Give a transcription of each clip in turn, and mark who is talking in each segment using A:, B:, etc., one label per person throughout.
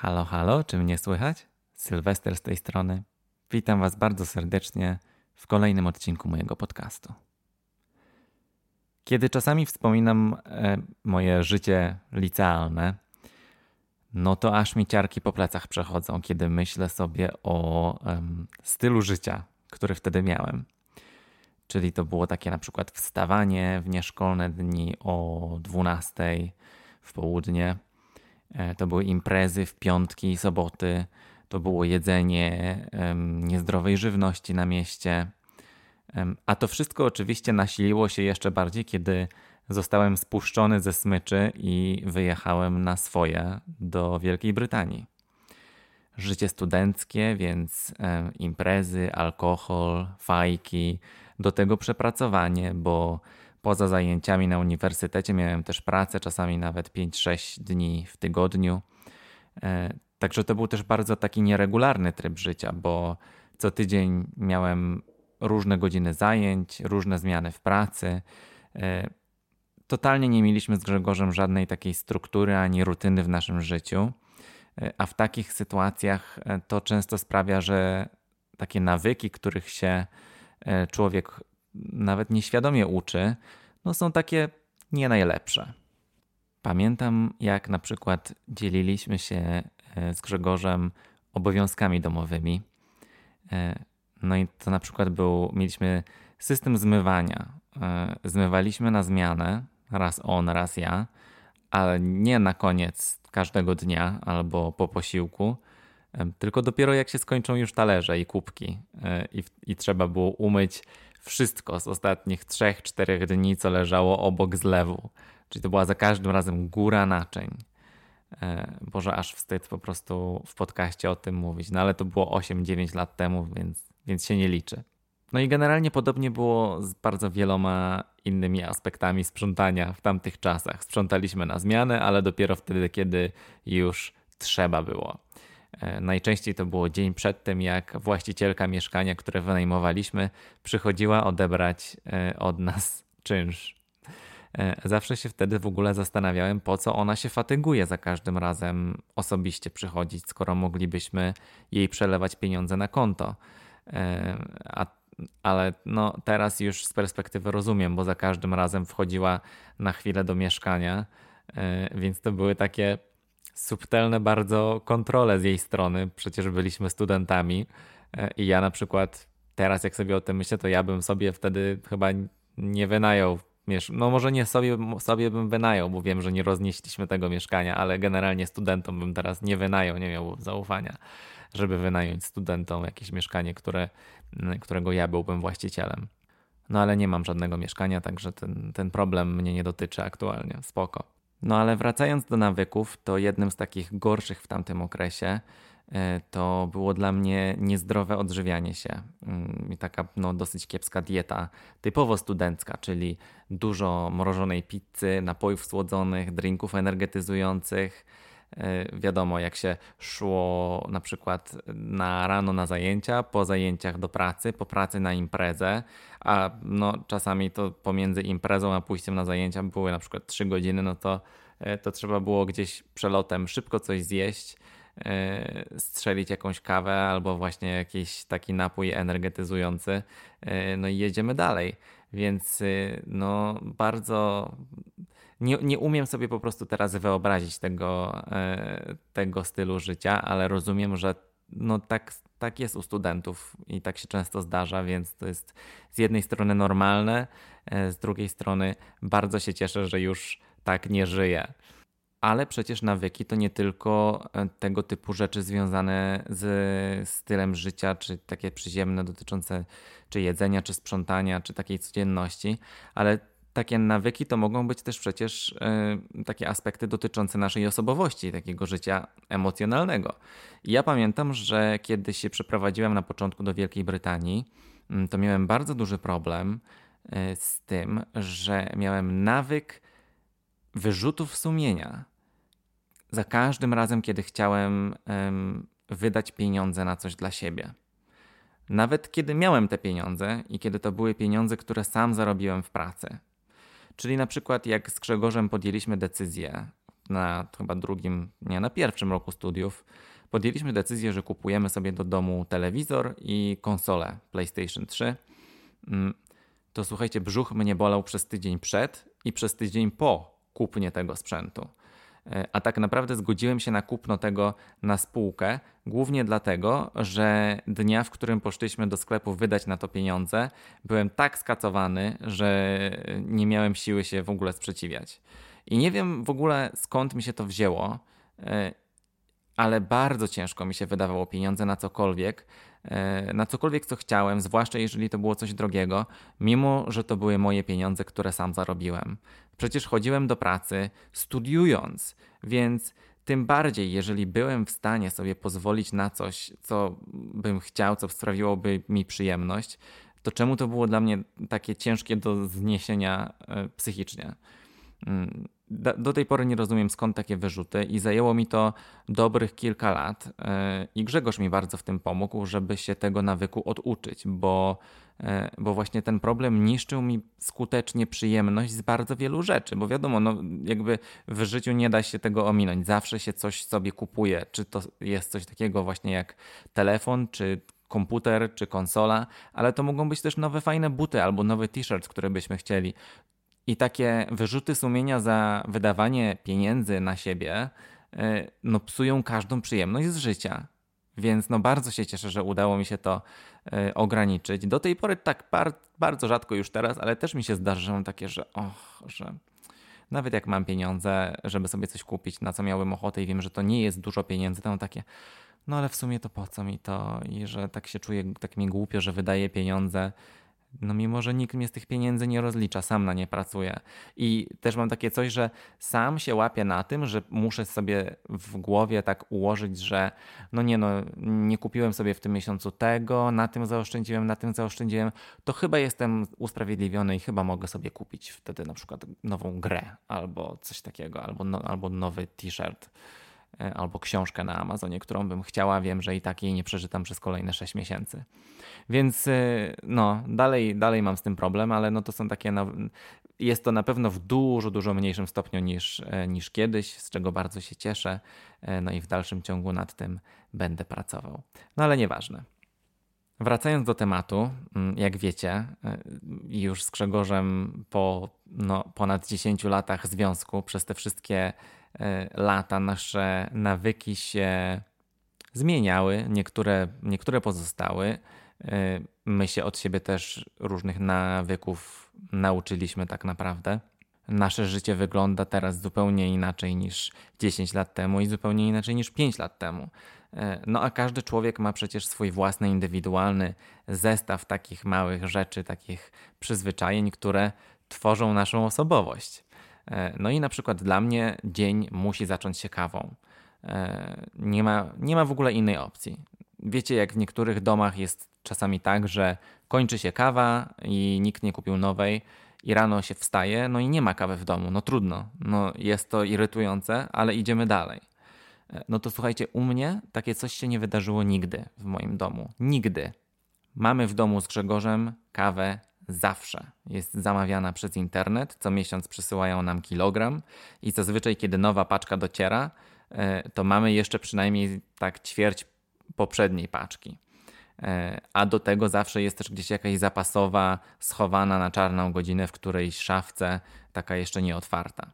A: Halo, halo, czy mnie słychać? Sylwester z tej strony. Witam Was bardzo serdecznie w kolejnym odcinku mojego podcastu. Kiedy czasami wspominam e, moje życie licealne, no to aż mi ciarki po plecach przechodzą, kiedy myślę sobie o e, stylu życia, który wtedy miałem. Czyli to było takie na przykład wstawanie w nieszkolne dni o 12 w południe to były imprezy w piątki i soboty, to było jedzenie niezdrowej żywności na mieście. A to wszystko oczywiście nasiliło się jeszcze bardziej, kiedy zostałem spuszczony ze smyczy i wyjechałem na swoje do Wielkiej Brytanii. Życie studenckie, więc imprezy, alkohol, fajki, do tego przepracowanie, bo Poza zajęciami na uniwersytecie miałem też pracę, czasami nawet 5-6 dni w tygodniu. E, także to był też bardzo taki nieregularny tryb życia, bo co tydzień miałem różne godziny zajęć, różne zmiany w pracy. E, totalnie nie mieliśmy z Grzegorzem żadnej takiej struktury ani rutyny w naszym życiu, e, a w takich sytuacjach to często sprawia, że takie nawyki, których się człowiek nawet nieświadomie uczy, no są takie nie najlepsze. Pamiętam, jak na przykład dzieliliśmy się e, z Grzegorzem obowiązkami domowymi. E, no i to na przykład był, mieliśmy system zmywania. E, zmywaliśmy na zmianę, raz on, raz ja, ale nie na koniec każdego dnia albo po posiłku, tylko dopiero jak się skończą już talerze i kubki i, i trzeba było umyć wszystko z ostatnich 3-4 dni, co leżało obok zlewu. Czyli to była za każdym razem góra naczyń. E, Boże, aż wstyd po prostu w podcaście o tym mówić. No ale to było 8-9 lat temu, więc, więc się nie liczy. No i generalnie podobnie było z bardzo wieloma innymi aspektami sprzątania w tamtych czasach. Sprzątaliśmy na zmianę, ale dopiero wtedy, kiedy już trzeba było. E, najczęściej to było dzień przed tym, jak właścicielka mieszkania, które wynajmowaliśmy, przychodziła odebrać e, od nas czynsz. E, zawsze się wtedy w ogóle zastanawiałem, po co ona się fatyguje za każdym razem osobiście przychodzić, skoro moglibyśmy jej przelewać pieniądze na konto. A, ale no, teraz już z perspektywy rozumiem, bo za każdym razem wchodziła na chwilę do mieszkania, więc to były takie subtelne bardzo kontrole z jej strony. Przecież byliśmy studentami e, i ja na przykład teraz jak sobie o tym myślę, to ja bym sobie wtedy chyba nie wynajął no może nie sobie, sobie bym wynajął, bo wiem, że nie roznieśliśmy tego mieszkania, ale generalnie studentom bym teraz nie wynajął, nie miał zaufania, żeby wynająć studentom jakieś mieszkanie, które, którego ja byłbym właścicielem. No ale nie mam żadnego mieszkania, także ten, ten problem mnie nie dotyczy aktualnie. Spoko. No ale wracając do nawyków, to jednym z takich gorszych w tamtym okresie e, to było dla mnie niezdrowe odżywianie się mm, i taka no, dosyć kiepska dieta, typowo studencka, czyli dużo mrożonej pizzy, napojów słodzonych, drinków energetyzujących. E, wiadomo, jak się szło na przykład na rano na zajęcia, po zajęciach do pracy, po pracy na imprezę, a no, czasami to pomiędzy imprezą a pójściem na zajęcia były na przykład 3 godziny, no to, e, to trzeba było gdzieś przelotem szybko coś zjeść, e, strzelić jakąś kawę albo właśnie jakiś taki napój energetyzujący, no i jedziemy dalej. Więc no bardzo nie, nie umiem sobie po prostu teraz wyobrazić tego, e, tego stylu życia, ale rozumiem, że no tak, tak jest u studentów i tak się często zdarza, więc to jest z jednej strony normalne, e, z drugiej strony bardzo się cieszę, że już tak nie żyję. Ale przecież nawyki to nie tylko e, tego typu rzeczy związane z stylem życia, czy takie przyziemne dotyczące czy jedzenia, czy sprzątania, czy takiej codzienności, ale takie nawyki to mogą być też przecież y, takie aspekty dotyczące naszej osobowości, takiego życia emocjonalnego. Ja pamiętam, że kiedy się przeprowadziłem na początku do Wielkiej Brytanii, y, to miałem bardzo duży problem y, z tym, że miałem nawyk wyrzutów sumienia. Za każdym razem, kiedy chciałem wydać pieniądze na coś dla siebie. Nawet kiedy miałem te pieniądze i kiedy to były pieniądze, które sam zarobiłem w pracy. Czyli na przykład jak z Grzegorzem podjęliśmy decyzję na chyba drugim, nie, na pierwszym roku studiów podjęliśmy decyzję, że kupujemy sobie do domu telewizor i konsolę PlayStation 3. Mm, to słuchajcie, brzuch mnie bolał przez tydzień przed i przez tydzień po kupnie tego sprzętu. E, a tak naprawdę zgodziłem się na kupno tego na spółkę, głównie dlatego, że dnia, w którym poszliśmy do sklepu wydać na to pieniądze, byłem tak skacowany, że nie miałem siły się w ogóle sprzeciwiać. I nie wiem w ogóle skąd mi się to wzięło, e, ale bardzo ciężko mi się wydawało pieniądze na cokolwiek, na cokolwiek, co chciałem, zwłaszcza jeżeli to było coś drogiego, mimo że to były moje pieniądze, które sam zarobiłem. Przecież chodziłem do pracy studiując, więc tym bardziej, jeżeli byłem w stanie sobie pozwolić na coś, co bym chciał, co sprawiłoby mi przyjemność, to czemu to było dla mnie takie ciężkie do zniesienia e, psychicznie? Do tej pory nie rozumiem skąd takie wyrzuty i zajęło mi to dobrych kilka lat. E, I Grzegorz mi bardzo w tym pomógł, żeby się tego nawyku oduczyć, bo, e, bo właśnie ten problem niszczył mi skutecznie przyjemność z bardzo wielu rzeczy. Bo wiadomo, no, jakby w życiu nie da się tego ominąć. Zawsze się coś sobie kupuje. Czy to jest coś takiego właśnie jak telefon, czy komputer czy konsola, ale to mogą być też nowe fajne buty albo nowy t-shirt, który byśmy chcieli. I takie wyrzuty sumienia za wydawanie pieniędzy na siebie e, no, psują każdą przyjemność z życia. Więc no, bardzo się cieszę, że udało mi się to e, ograniczyć. Do tej pory tak bar bardzo rzadko już teraz, ale też mi się zdarza, że mam takie, że och, że nawet jak mam pieniądze, żeby sobie coś kupić, na co miałbym ochotę i wiem, że to nie jest dużo pieniędzy, to mam takie, no ale w sumie to po co mi to i że tak się czuję, tak mi głupio, że wydaję pieniądze no mimo, że nikt mnie z tych pieniędzy nie rozlicza, sam na nie pracuję. I też mam takie coś, że sam się łapię na tym, że muszę sobie w głowie tak ułożyć, że no nie no, nie kupiłem sobie w tym miesiącu tego, na tym zaoszczędziłem, na tym zaoszczędziłem, to chyba jestem usprawiedliwiony i chyba mogę sobie kupić wtedy na przykład nową grę albo coś takiego, albo, no, albo nowy t-shirt. E, albo książkę na Amazonie, którą bym chciała, wiem, że i tak jej nie przeczytam przez kolejne 6 miesięcy. Więc e, no, dalej, dalej mam z tym problem, ale no to są takie. Jest to na pewno w dużo, dużo mniejszym stopniu niż, e, niż kiedyś, z czego bardzo się cieszę. No i w dalszym ciągu nad tym będę pracował. No ale nieważne. Wracając do tematu, mm, jak wiecie, już z Grzegorzem po no, ponad 10 latach związku, przez te wszystkie E, lata nasze nawyki się zmieniały, niektóre, niektóre pozostały. E, my się od siebie też różnych nawyków nauczyliśmy tak naprawdę. Nasze życie wygląda teraz zupełnie inaczej niż 10 lat temu i zupełnie inaczej niż 5 lat temu. E, no a każdy człowiek ma przecież swój własny, indywidualny zestaw takich małych rzeczy, takich przyzwyczajeń, które tworzą naszą osobowość. E, no i na przykład dla mnie dzień musi zacząć się kawą. E, nie ma, nie ma w ogóle innej opcji. Wiecie, jak w niektórych domach jest czasami tak, że kończy się kawa i nikt nie kupił nowej i rano się wstaje, no i nie ma kawy w domu. No trudno, no jest to irytujące, ale idziemy dalej. E, no to słuchajcie, u mnie takie coś się nie wydarzyło nigdy w moim domu. Nigdy. Mamy w domu z Grzegorzem kawę zawsze jest zamawiana przez internet. Co miesiąc przysyłają nam kilogram i zazwyczaj, kiedy nowa paczka dociera, e, to mamy jeszcze przynajmniej tak ćwierć poprzedniej paczki. E, a do tego zawsze jest też gdzieś jakaś zapasowa, schowana na czarną godzinę w którejś szafce, taka jeszcze nieotwarta.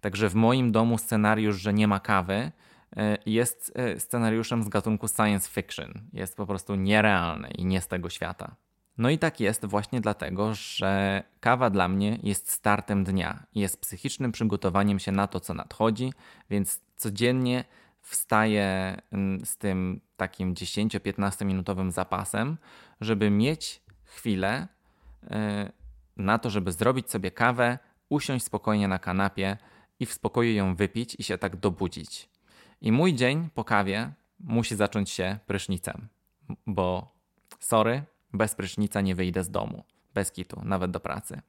A: Także w moim domu scenariusz, że nie ma kawy, jest scenariuszem z gatunku science fiction. Jest po prostu nierealny i nie z tego świata. No i tak jest właśnie dlatego, że kawa dla mnie jest startem dnia, jest psychicznym przygotowaniem się na to, co nadchodzi, więc codziennie wstaję mm, z tym takim 10-15 minutowym zapasem, żeby mieć chwilę e, na to, żeby zrobić sobie kawę, usiąść spokojnie na kanapie i w spokoju ją wypić i się tak dobudzić. I mój dzień po kawie musi zacząć się prysznicem, bo sorry, bez prysznica nie wyjdę z domu. Bez kitu, nawet do pracy.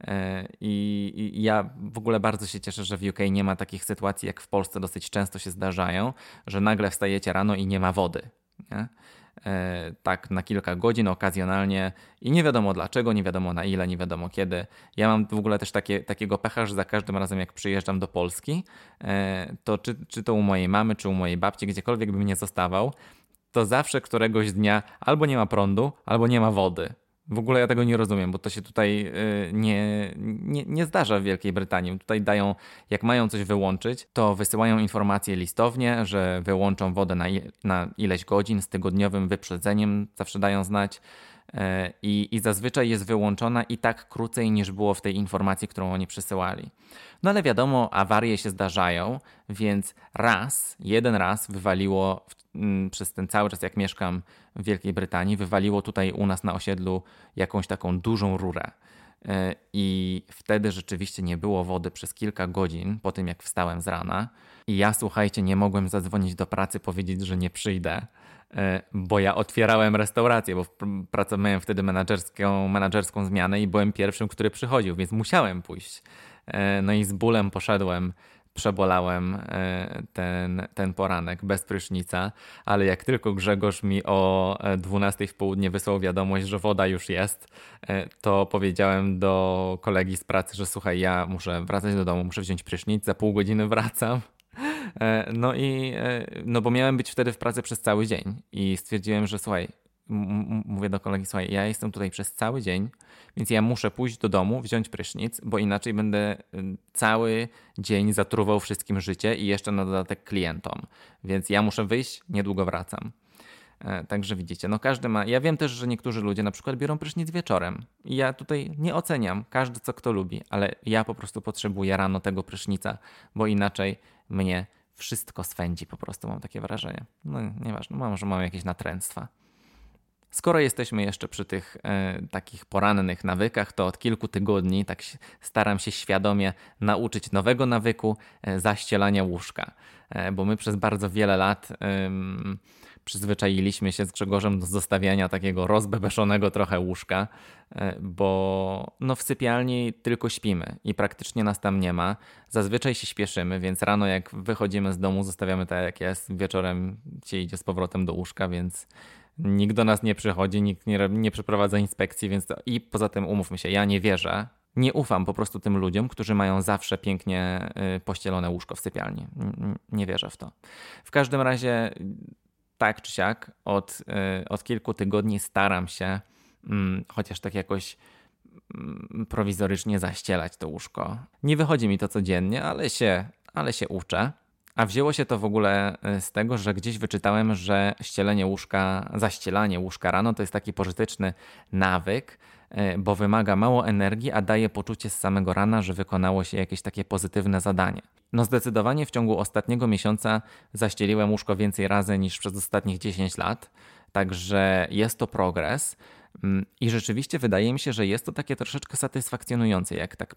A: E, I, I, ja w ogóle bardzo się cieszę, że w UK nie ma takich sytuacji, jak w Polsce dosyć często się zdarzają, że nagle wstajecie rano i nie ma wody. Nie? E, tak na kilka godzin okazjonalnie i nie wiadomo dlaczego, nie wiadomo na ile, nie wiadomo kiedy. Ja mam w ogóle też takie, takiego pecha, że za każdym razem jak przyjeżdżam do Polski, e, to czy, czy to u mojej mamy, czy u mojej babci, gdziekolwiek bym nie zostawał, to zawsze któregoś dnia albo nie ma prądu, albo nie ma wody. W ogóle ja tego nie rozumiem, bo to się tutaj y, nie, nie, nie zdarza w Wielkiej Brytanii. Tutaj dają, jak mają coś wyłączyć, to wysyłają informacje listownie, że wyłączą wodę na, na ileś godzin z tygodniowym wyprzedzeniem, zawsze dają znać. Y, I, I zazwyczaj jest wyłączona i tak krócej niż było w tej informacji, którą oni przysyłali. No ale wiadomo, awarie się zdarzają, więc raz, jeden raz wywaliło Mm, przez ten cały czas, jak mieszkam w Wielkiej Brytanii, wywaliło tutaj u nas na osiedlu jakąś taką dużą rurę. E, I wtedy rzeczywiście nie było wody przez kilka godzin po tym, jak wstałem z rana. I ja, słuchajcie, nie mogłem zadzwonić do pracy, powiedzieć, że nie przyjdę, e, bo ja otwierałem restaurację, bo pracowałem wtedy menadżerską, menadżerską zmianę i byłem pierwszym, który przychodził, więc musiałem pójść. E, no i z bólem poszedłem przebolałem e, ten, ten poranek bez prysznica, ale jak tylko Grzegorz mi o 12 e, w południe wysłał wiadomość, że woda już jest, e, to powiedziałem do kolegi z pracy, że słuchaj, ja muszę wracać do domu, muszę wziąć prysznic, za pół godziny wracam. No i no bo miałem być wtedy w pracy przez cały dzień i stwierdziłem, że słuchaj, mówię do kolegi, słuchaj, ja jestem tutaj przez cały dzień, więc ja muszę pójść do domu, wziąć prysznic, bo inaczej będę y, cały dzień zatruwał wszystkim życie i jeszcze na dodatek klientom. Więc ja muszę wyjść, niedługo wracam. E, także widzicie, no każdy ma. Ja wiem też, że niektórzy ludzie na przykład biorą prysznic wieczorem. I ja tutaj nie oceniam, każdy co kto lubi, ale ja po prostu potrzebuję rano tego prysznica, bo inaczej mnie wszystko swędzi po prostu, mam takie wrażenie. No nieważne, może mam jakieś natręctwa. Skoro jesteśmy jeszcze przy tych e, takich porannych nawykach, to od kilku tygodni tak staram się świadomie nauczyć nowego nawyku e, zaścielania łóżka, e, bo my przez bardzo wiele lat przyzwyczailiśmy się z Grzegorzem do zostawiania takiego rozbebeszonego trochę łóżka, e, bo no w sypialni tylko śpimy i praktycznie nas tam nie ma. Zazwyczaj się śpieszymy, więc rano jak wychodzimy z domu zostawiamy tak jak jest, wieczorem się idzie z powrotem do łóżka, więc nikt do nas nie przychodzi, nikt nie, nie przeprowadza inspekcji, więc to... i poza tym umówmy się, ja nie wierzę, nie ufam po prostu tym ludziom, którzy mają zawsze pięknie y, pościelone łóżko w sypialni. Nie wierzę w to. W każdym razie, tak czy siak, od, y, od kilku tygodni staram się, mm, chociaż tak jakoś mm, prowizorycznie zaścielać to łóżko. Nie wychodzi mi to codziennie, ale się, ale się uczę. A wzięło się to w ogóle e, z tego, że gdzieś wyczytałem, że ścielenie łóżka, zaścielanie łóżka rano to jest taki pożyteczny nawyk, bo wymaga mało energii, a daje poczucie z samego rana, że wykonało się jakieś takie pozytywne zadanie. No zdecydowanie w ciągu ostatniego miesiąca zaścieliłem łóżko więcej razy niż przez ostatnich 10 lat, także jest to progres. Mm, I rzeczywiście wydaje mi się, że jest to takie troszeczkę satysfakcjonujące, jak tak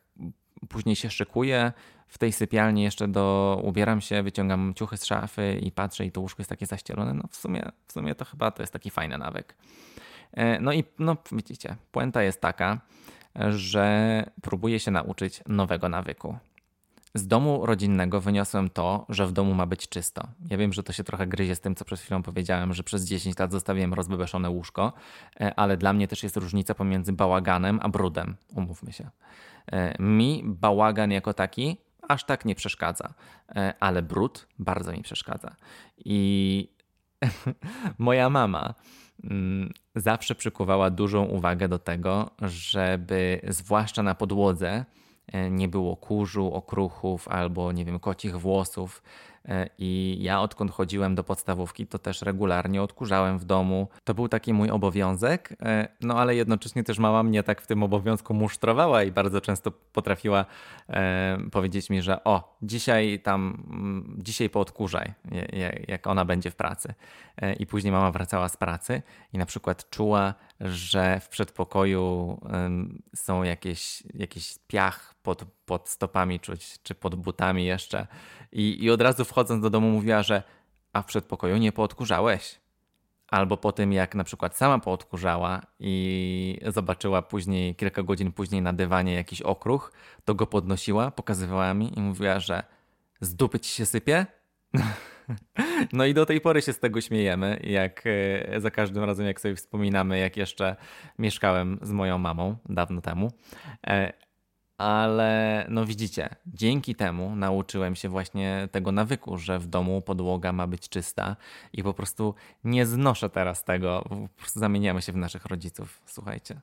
A: później się szykuję w tej sypialni, jeszcze do ubieram się, wyciągam ciuchy z szafy i patrzę i to łóżko jest takie zaścielone. No w sumie, w sumie to chyba to jest taki fajny nawyk. E, no i no widzicie, puenta jest taka, że próbuję się nauczyć nowego nawyku. Z domu rodzinnego wyniosłem to, że w domu ma być czysto. Ja wiem, że to się trochę gryzie z tym, co przed chwilą powiedziałem, że przez 10 lat zostawiłem rozbebeszone łóżko, e, ale dla mnie też jest różnica pomiędzy bałaganem a brudem, umówmy się. E, mi bałagan jako taki aż tak nie przeszkadza, ale brud bardzo mi przeszkadza. I moja mama zawsze przykuwała dużą uwagę do tego, żeby zwłaszcza na podłodze E, nie było kurzu, okruchów albo nie wiem, kocich włosów. E, I ja odkąd chodziłem do podstawówki, to też regularnie odkurzałem w domu. To był taki mój obowiązek, e, no ale jednocześnie też mama mnie tak w tym obowiązku musztrowała i bardzo często potrafiła powiedzieć mi, że o, dzisiaj tam, mm, dzisiaj poodkurzaj, jak ona będzie w pracy. I później mama wracała z pracy i na przykład czuła, że w przedpokoju są jakieś, jakiś piach pod, pod stopami czuć, czy pod butami jeszcze. I, I od razu wchodząc do domu mówiła, że a w przedpokoju nie poodkurzałeś. Albo po tym, jak na przykład sama poodkurzała i zobaczyła później, kilka godzin później na dywanie jakiś okruch, to go podnosiła, pokazywała mi i mówiła, że z dupy ci się sypie? No i do tej pory się z tego śmiejemy, jak e, za każdym razem, jak sobie wspominamy, jak jeszcze mieszkałem z moją mamą dawno temu. E, ale no widzicie, dzięki temu nauczyłem się właśnie tego nawyku, że w domu podłoga ma być czysta i po prostu nie znoszę teraz tego, po prostu zamieniamy się w naszych rodziców, słuchajcie,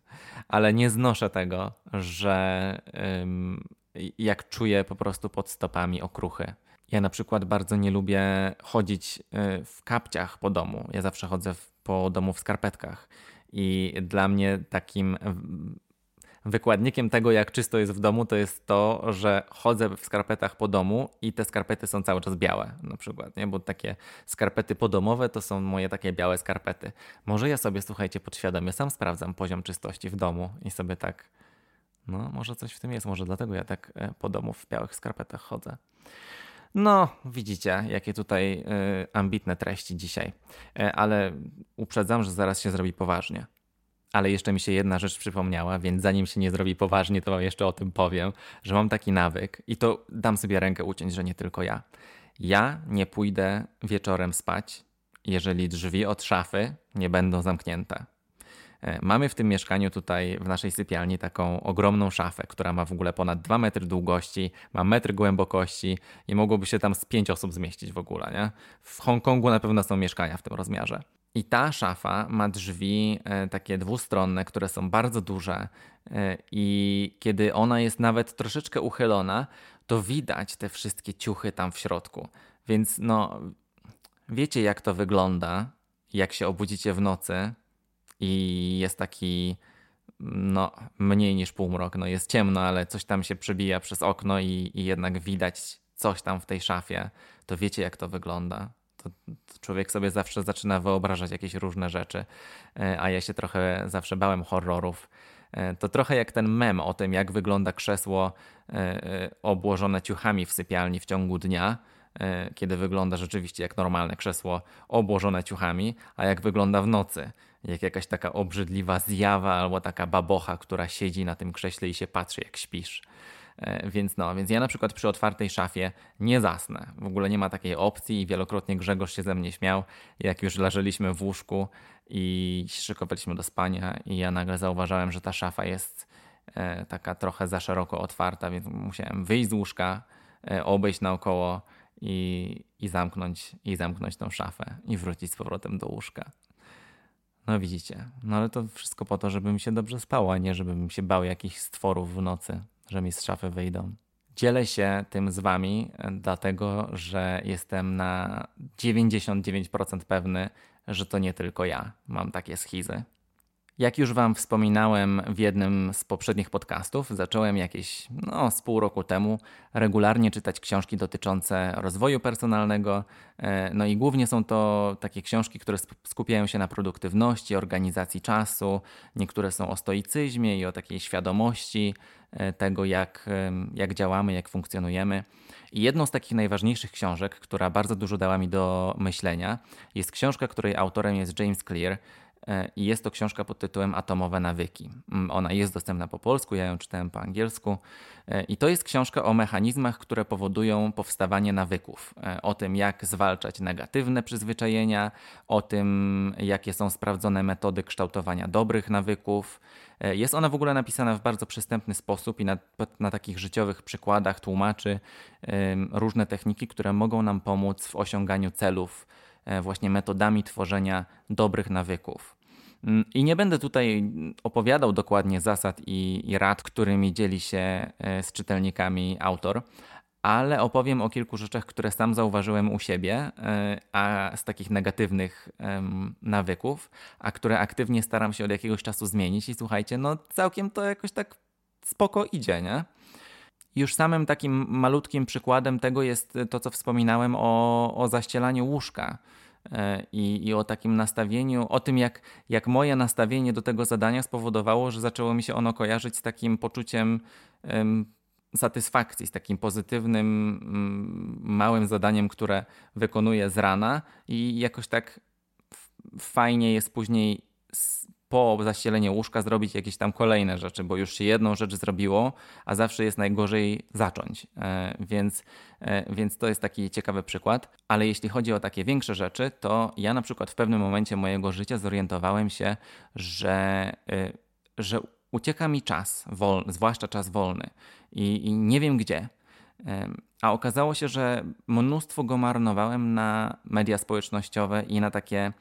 A: ale nie znoszę tego, że ym, jak czuję po prostu pod stopami okruchy. Ja na przykład bardzo nie lubię chodzić y, w kapciach po domu. Ja zawsze chodzę po domu w skarpetkach. I dla mnie takim wykładnikiem tego, jak czysto jest w domu, to jest to, że chodzę w skarpetach po domu i te skarpety są cały czas białe, na przykład, nie? bo takie skarpety podomowe to są moje takie białe skarpety. Może ja sobie, słuchajcie, podświadomie sam sprawdzam poziom czystości w domu i sobie tak, no może coś w tym jest, może dlatego ja tak e, po domu w białych skarpetach chodzę. No, widzicie, jakie tutaj y, ambitne treści dzisiaj. Y, ale uprzedzam, że zaraz się zrobi poważnie. Ale jeszcze mi się jedna rzecz przypomniała, więc zanim się nie zrobi poważnie, to wam jeszcze o tym powiem, że mam taki nawyk i to dam sobie rękę uciąć, że nie tylko ja. Ja nie pójdę wieczorem spać, jeżeli drzwi od szafy nie będą zamknięte. E, mamy w tym mieszkaniu tutaj w naszej sypialni taką ogromną szafę, która ma w ogóle ponad 2 metry długości, ma metr głębokości i mogłoby się tam z 5 osób zmieścić w ogóle. Nie? W Hongkongu na pewno są mieszkania w tym rozmiarze. I ta szafa ma drzwi e, takie dwustronne, które są bardzo duże, e, i kiedy ona jest nawet troszeczkę uchylona, to widać te wszystkie ciuchy tam w środku. Więc no, wiecie jak to wygląda, jak się obudzicie w nocy i jest taki no, mniej niż półmrok. No, jest ciemno, ale coś tam się przebija przez okno i, i jednak widać coś tam w tej szafie. To wiecie jak to wygląda to, człowiek sobie zawsze zaczyna wyobrażać jakieś różne rzeczy, e, a ja się trochę zawsze bałem horrorów. E, to trochę jak ten mem o tym, jak wygląda krzesło e, obłożone ciuchami w sypialni w ciągu dnia, kiedy wygląda rzeczywiście jak normalne krzesło obłożone ciuchami, a jak wygląda w nocy, jak jakaś taka obrzydliwa zjawa albo taka babocha, która siedzi na tym krześle i się patrzy, jak śpisz. E, więc no, więc ja na przykład przy otwartej szafie nie zasnę. W ogóle nie ma takiej opcji i wielokrotnie Grzegorz się ze mnie śmiał, jak już leżeliśmy w łóżku i szykowaliśmy do spania i ja nagle zauważałem, że ta szafa jest e, taka trochę za szeroko otwarta, więc musiałem wyjść z łóżka, e, obejść naokoło i, i, zamknąć, i zamknąć tą szafę i wrócić z powrotem do łóżka. No widzicie, no ale to wszystko po to, żeby mi się dobrze spało, a nie żebym się bał jakichś stworów w nocy że mi z szafy wyjdą. Dzielę się tym z Wami, e, dlatego że jestem na 99% pewny, że to nie tylko ja mam takie schizy. Jak już Wam wspominałem w jednym z poprzednich podcastów, zacząłem jakieś no, z pół roku temu regularnie czytać książki dotyczące rozwoju personalnego. E, no i głównie są to takie książki, które skupiają się na produktywności, organizacji czasu. Niektóre są o stoicyzmie i o takiej świadomości e, tego, jak, jak działamy, jak funkcjonujemy. I jedną z takich najważniejszych książek, która bardzo dużo dała mi do myślenia, jest książka, której autorem jest James Clear. E, i jest to książka pod tytułem Atomowe nawyki. Mm, ona jest dostępna po polsku, ja ją czytałem po angielsku e, i to jest książka o mechanizmach, które powodują powstawanie nawyków, e, o tym jak zwalczać negatywne przyzwyczajenia, o tym jakie są sprawdzone metody kształtowania dobrych nawyków. Jest ona w ogóle napisana w bardzo przystępny sposób i na, na takich życiowych przykładach tłumaczy różne techniki, które mogą nam pomóc w osiąganiu celów właśnie metodami tworzenia dobrych nawyków. Mm, I nie będę tutaj opowiadał dokładnie zasad i, i rad, którymi dzieli się e, z czytelnikami autor, ale opowiem o kilku rzeczach, które sam zauważyłem u siebie, e, a z takich negatywnych nawyków, a które aktywnie staram się od jakiegoś czasu zmienić. I słuchajcie, no całkiem to jakoś tak spoko idzie, nie? Już samym takim malutkim przykładem tego jest to, co wspominałem o, o zaścielaniu łóżka. E, I, i, o takim nastawieniu, o tym, jak, jak moje nastawienie do tego zadania spowodowało, że zaczęło mi się ono kojarzyć z takim poczuciem um, satysfakcji, z takim pozytywnym, um, małym zadaniem, które wykonuję z rana, i jakoś tak fajnie jest później po zaścieleniu łóżka zrobić jakieś tam kolejne rzeczy, bo już się jedną rzecz zrobiło, a zawsze jest najgorzej zacząć. E, więc, e, więc to jest taki ciekawy przykład. Ale jeśli chodzi o takie większe rzeczy, to ja na przykład w pewnym momencie mojego życia zorientowałem się, że, e, że ucieka mi czas, zwłaszcza czas wolny i, i nie wiem gdzie. A okazało się, że mnóstwo go marnowałem na media społecznościowe i na takie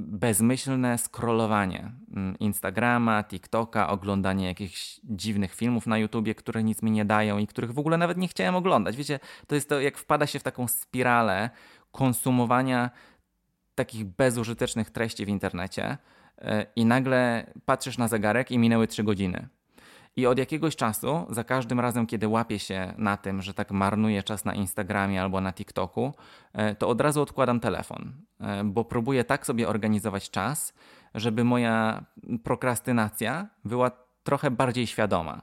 A: bezmyślne scrollowanie mm, Instagrama, TikToka, oglądanie jakichś dziwnych filmów na YouTubie, które nic mi nie dają i których w ogóle nawet nie chciałem oglądać. Wiecie, to jest to, jak wpada się w taką spiralę konsumowania takich bezużytecznych treści w internecie e, i nagle patrzysz na zegarek i minęły trzy godziny. I od jakiegoś czasu, za każdym razem, kiedy łapię się na tym, że tak marnuję czas na Instagramie albo na TikToku, e, to od razu odkładam telefon, e, bo próbuję tak sobie organizować czas, żeby moja prokrastynacja była trochę bardziej świadoma.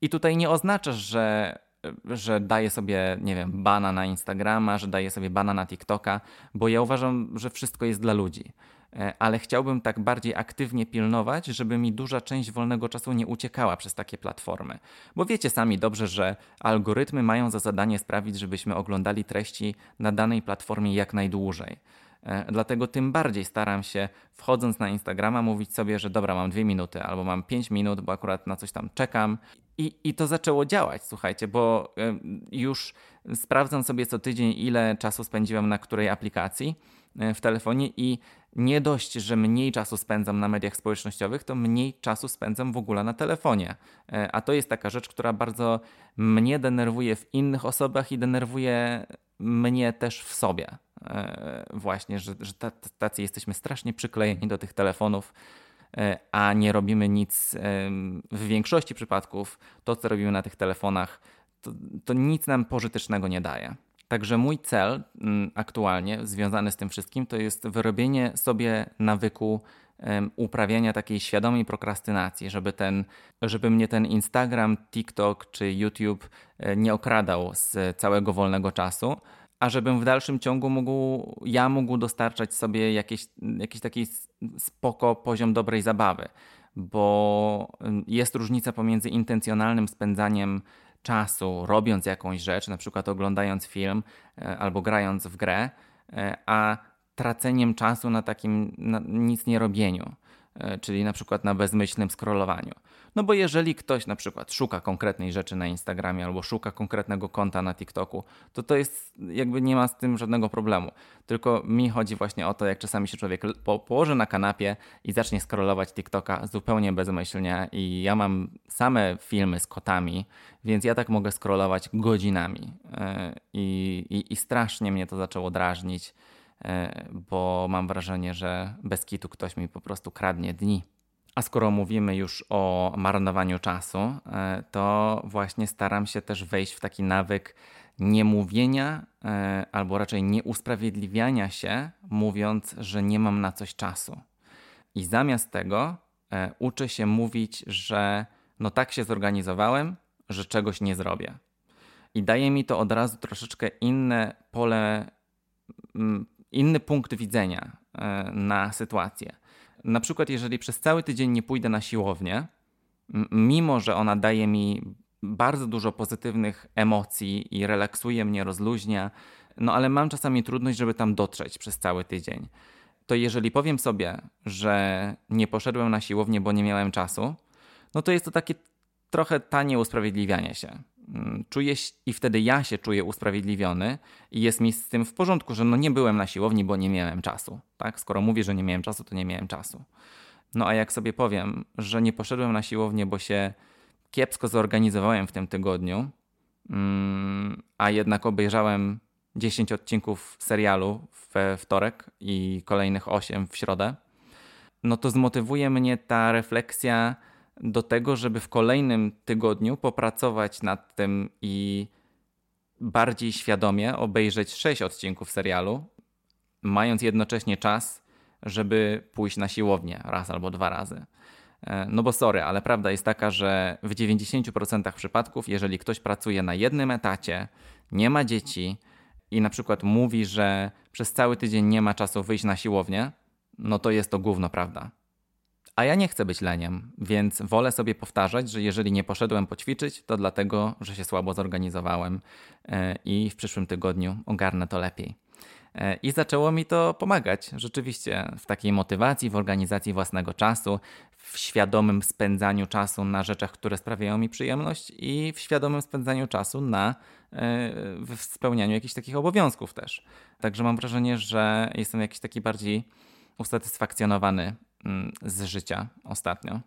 A: I tutaj nie oznacza, że że daję sobie, nie wiem, bana na Instagrama, że daję sobie bana na TikToka, bo ja uważam, że wszystko jest dla ludzi. E, ale chciałbym tak bardziej aktywnie pilnować, żeby mi duża część wolnego czasu nie uciekała przez takie platformy. Bo wiecie sami dobrze, że algorytmy mają za zadanie sprawić, żebyśmy oglądali treści na danej platformie jak najdłużej. E, dlatego tym bardziej staram się, wchodząc na Instagrama, mówić sobie, że dobra, mam dwie minuty albo mam pięć minut, bo akurat na coś tam czekam. I, I to zaczęło działać, słuchajcie, bo e, już sprawdzam sobie co tydzień, ile czasu spędziłem na której aplikacji w telefonie i nie dość, że mniej czasu spędzam na mediach społecznościowych, to mniej czasu spędzam w ogóle na telefonie. E, a to jest taka rzecz, która bardzo mnie denerwuje w innych osobach i denerwuje mnie też w sobie. E, właśnie, że, że tacy jesteśmy strasznie przyklejeni do tych telefonów, e, a nie robimy nic w większości przypadków. To, co robimy na tych telefonach, to, to nic nam pożytecznego nie daje. Także mój cel mm, aktualnie związany z tym wszystkim to jest wyrobienie sobie nawyku uprawiania takiej świadomej prokrastynacji, żeby, ten, żeby mnie ten Instagram, TikTok czy YouTube e, nie okradał z całego wolnego czasu, a żebym w dalszym ciągu mógł, ja mógł dostarczać sobie jakieś, jakiś taki spoko poziom dobrej zabawy, bo jest różnica pomiędzy intencjonalnym spędzaniem czasu robiąc jakąś rzecz, na przykład oglądając film e, albo grając w grę, e, a traceniem czasu na takim na nic nie robieniu, e, czyli na przykład na bezmyślnym scrollowaniu. No bo jeżeli ktoś na przykład szuka konkretnej rzeczy na Instagramie albo szuka konkretnego konta na TikToku, to to jest jakby nie ma z tym żadnego problemu. Tylko mi chodzi właśnie o to, jak czasami się człowiek po położy na kanapie i zacznie scrollować TikToka zupełnie bezmyślnie i ja mam same filmy z kotami, więc ja tak mogę scrollować godzinami e, i, i, i strasznie mnie to zaczęło drażnić, e, bo mam wrażenie, że bez kitu ktoś mi po prostu kradnie dni. A skoro mówimy już o marnowaniu czasu, e, to właśnie staram się też wejść w taki nawyk niemówienia, e, albo raczej nieusprawiedliwiania się, mówiąc, że nie mam na coś czasu. I zamiast tego e, uczę się mówić, że no tak się zorganizowałem, że czegoś nie zrobię. I daje mi to od razu troszeczkę inne pole, inny punkt widzenia na sytuację na przykład, jeżeli przez cały tydzień nie pójdę na siłownię, mimo że ona daje mi bardzo dużo pozytywnych emocji i relaksuje mnie, rozluźnia, no ale mam czasami trudność, żeby tam dotrzeć przez cały tydzień. To jeżeli powiem sobie, że nie poszedłem na siłownię, bo nie miałem czasu, no to jest to takie trochę tanie usprawiedliwianie się. Mm, czuję i wtedy ja się czuję usprawiedliwiony i jest mi z tym w porządku, że no nie byłem na siłowni, bo nie miałem czasu. Tak? Skoro mówię, że nie miałem czasu, to nie miałem czasu. No a jak sobie powiem, że nie poszedłem na siłownię, bo się kiepsko zorganizowałem w tym tygodniu, mm, a jednak obejrzałem 10 odcinków serialu we wtorek i kolejnych 8 w środę, no to zmotywuje mnie ta refleksja do tego, żeby w kolejnym tygodniu popracować nad tym i bardziej świadomie obejrzeć sześć odcinków serialu, mając jednocześnie czas, żeby pójść na siłownię raz albo dwa razy. E, no bo sorry, ale prawda jest taka, że w 90% przypadków, jeżeli ktoś pracuje na jednym etacie, nie ma dzieci i na przykład mówi, że przez cały tydzień nie ma czasu wyjść na siłownię, no to jest to gówno prawda. A ja nie chcę być leniem, więc wolę sobie powtarzać, że jeżeli nie poszedłem poćwiczyć, to dlatego, że się słabo zorganizowałem e, i w przyszłym tygodniu ogarnę to lepiej. E, I zaczęło mi to pomagać rzeczywiście w takiej motywacji, w organizacji własnego czasu, w świadomym spędzaniu czasu na rzeczach, które sprawiają mi przyjemność i w świadomym spędzaniu czasu na w spełnianiu jakichś takich obowiązków też. Także mam wrażenie, że jestem jakiś taki bardziej usatysfakcjonowany z życia ostatnio.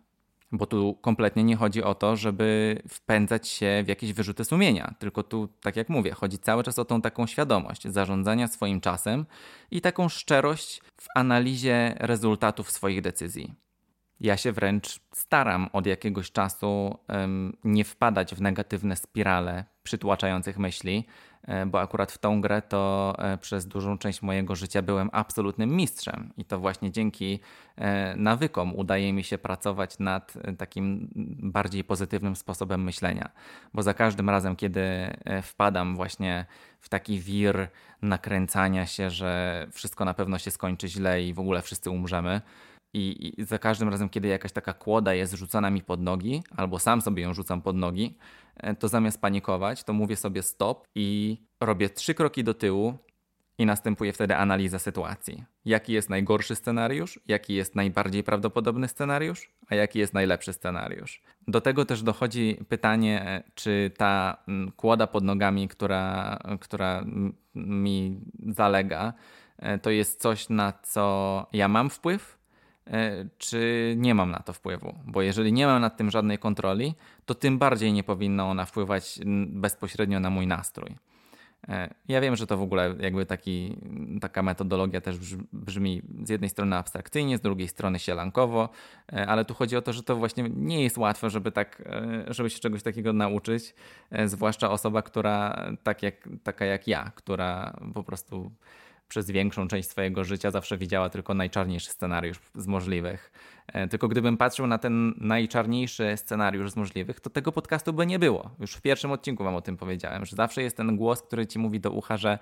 A: Bo tu kompletnie nie chodzi o to, żeby wpędzać się w jakieś wyrzuty sumienia, tylko tu, tak jak mówię, chodzi cały czas o tą taką świadomość zarządzania swoim czasem i taką szczerość w analizie rezultatów swoich decyzji. Ja się wręcz staram od jakiegoś czasu um, nie wpadać w negatywne spirale przytłaczających myśli, bo akurat w tą grę to e, przez dużą część mojego życia byłem absolutnym mistrzem. I to właśnie dzięki e, nawykom udaje mi się pracować nad takim bardziej pozytywnym sposobem myślenia, bo za każdym razem, kiedy wpadam właśnie w taki wir nakręcania się, że wszystko na pewno się skończy źle i w ogóle wszyscy umrzemy, i, za każdym razem, kiedy jakaś taka kłoda jest rzucana mi pod nogi, albo sam sobie ją rzucam pod nogi, e, to zamiast panikować, to mówię sobie stop i robię trzy kroki do tyłu i następuje wtedy analiza sytuacji. Jaki jest najgorszy scenariusz, jaki jest najbardziej prawdopodobny scenariusz, a jaki jest najlepszy scenariusz. Do tego też dochodzi pytanie, e, czy ta mm, kłoda pod nogami, która, która mi zalega, e, to jest coś, na co ja mam wpływ, E, czy nie mam na to wpływu. Bo jeżeli nie mam nad tym żadnej kontroli, to tym bardziej nie powinna ona wpływać bezpośrednio na mój nastrój. E, ja wiem, że to w ogóle jakby taki, taka metodologia też brzmi z jednej strony abstrakcyjnie, z drugiej strony sielankowo, e, ale tu chodzi o to, że to właśnie nie jest łatwe, żeby, tak, żeby się czegoś takiego nauczyć, zwłaszcza osoba, która tak jak, taka jak ja, która po prostu przez większą część swojego życia zawsze widziała tylko najczarniejszy scenariusz z możliwych. E, tylko gdybym patrzył na ten najczarniejszy scenariusz z możliwych, to tego podcastu by nie było. Już w pierwszym odcinku wam o tym powiedziałem, że zawsze jest ten głos, który ci mówi do ucha, że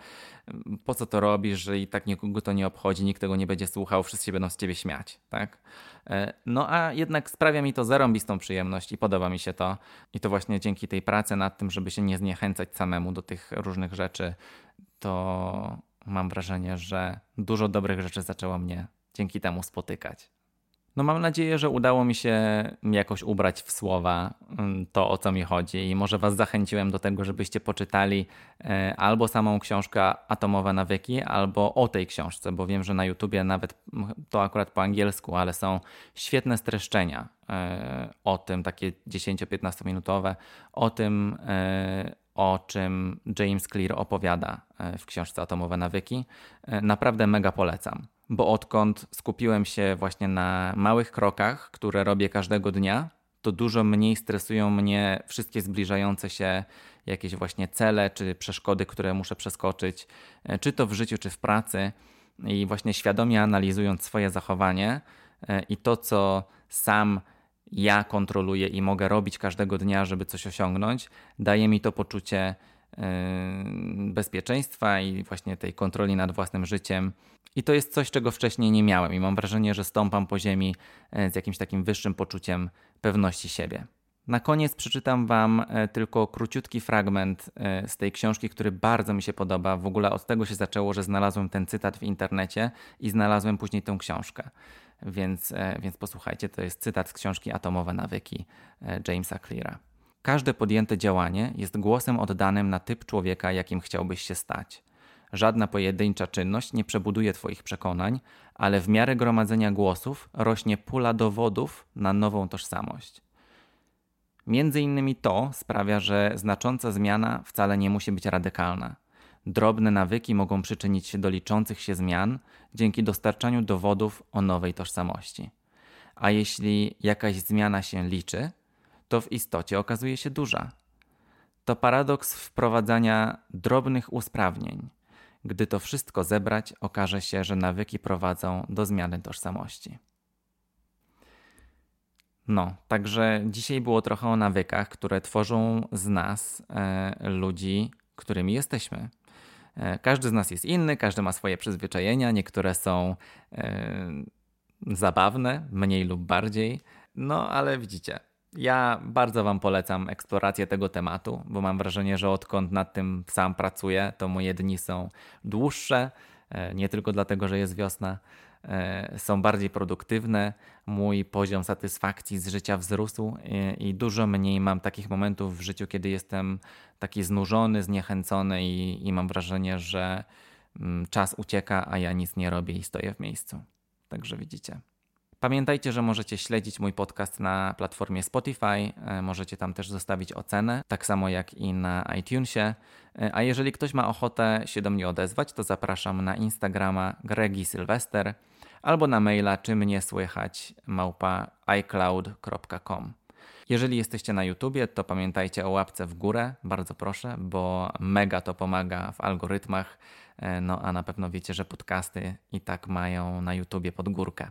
A: mm, po co to robisz, że i tak nikogo to nie obchodzi, nikt tego nie będzie słuchał, wszyscy się będą z ciebie śmiać, tak? E, no a jednak sprawia mi to zarąbistą przyjemność i podoba mi się to. I to właśnie dzięki tej pracy nad tym, żeby się nie zniechęcać samemu do tych różnych rzeczy, to mam wrażenie, że dużo dobrych rzeczy zaczęło mnie dzięki temu spotykać. No mam nadzieję, że udało mi się jakoś ubrać w słowa mm, to, o co mi chodzi i może Was zachęciłem do tego, żebyście poczytali e, albo samą książkę Atomowe nawyki, albo o tej książce, bo wiem, że na YouTubie nawet to akurat po angielsku, ale są świetne streszczenia e, o tym, takie 10-15 minutowe, o tym, e, o czym James Clear opowiada e, w książce Atomowe Nawyki. E, naprawdę mega polecam, bo odkąd skupiłem się właśnie na małych krokach, które robię każdego dnia, to dużo mniej stresują mnie wszystkie zbliżające się jakieś właśnie cele czy przeszkody, które muszę przeskoczyć, e, czy to w życiu, czy w pracy. I właśnie świadomie analizując swoje zachowanie i to, co sam ja kontroluję i mogę robić każdego dnia, żeby coś osiągnąć, daje mi to poczucie yy, bezpieczeństwa i właśnie tej kontroli nad własnym życiem. I to jest coś, czego wcześniej nie miałem, i mam wrażenie, że stąpam po ziemi yy, z jakimś takim wyższym poczuciem pewności siebie. Na koniec przeczytam Wam yy, tylko króciutki fragment z tej książki, który bardzo mi się podoba. W ogóle od tego się zaczęło, że znalazłem ten cytat w internecie i znalazłem później tę książkę. Więc, e, więc posłuchajcie, to jest cytat z książki Atomowe nawyki e, Jamesa Cleara. Każde podjęte działanie jest głosem oddanym na typ człowieka, jakim chciałbyś się stać. Żadna pojedyncza czynność nie przebuduje Twoich przekonań, ale w miarę gromadzenia głosów rośnie pula dowodów na nową tożsamość. Między innymi to sprawia, że znacząca zmiana wcale nie musi być radykalna. Drobne nawyki mogą przyczynić się do liczących się zmian dzięki dostarczaniu dowodów o nowej tożsamości. A jeśli jakaś zmiana się liczy, to w istocie okazuje się duża. To paradoks wprowadzania drobnych usprawnień. Gdy to wszystko zebrać, okaże się, że nawyki prowadzą do zmiany tożsamości. No, także dzisiaj było trochę o nawykach, które tworzą z nas e, ludzi, którymi jesteśmy. E, każdy z nas jest inny, każdy ma swoje przyzwyczajenia, niektóre są e, zabawne, mniej lub bardziej. No ale widzicie, ja bardzo Wam polecam eksplorację tego tematu, bo mam wrażenie, że odkąd nad tym sam pracuję, to moje dni są dłuższe, nie tylko dlatego, że jest wiosna, e, są bardziej produktywne, mój poziom satysfakcji z życia wzrósł i, i dużo mniej mam takich momentów w życiu, kiedy jestem taki znużony, zniechęcony i, i mam wrażenie, że mm, czas ucieka, a ja nic nie robię i stoję w miejscu. Także widzicie. Pamiętajcie, że możecie śledzić mój podcast na platformie Spotify, e, możecie tam też zostawić ocenę, tak samo jak i na iTunesie. E, a jeżeli ktoś ma ochotę się do mnie odezwać, to zapraszam na Instagrama Gregi Sylwester albo na maila czy mnie słychać małpa iCloud.com. Jeżeli jesteście na YouTubie, to pamiętajcie o łapce w górę, bardzo proszę, bo mega to pomaga w algorytmach. E, no a na pewno wiecie, że podcasty i tak mają na YouTubie pod górkę.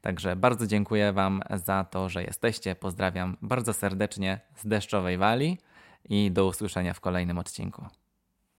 A: Także bardzo dziękuję Wam za to, że jesteście. Pozdrawiam bardzo serdecznie z deszczowej wali i do usłyszenia w kolejnym odcinku.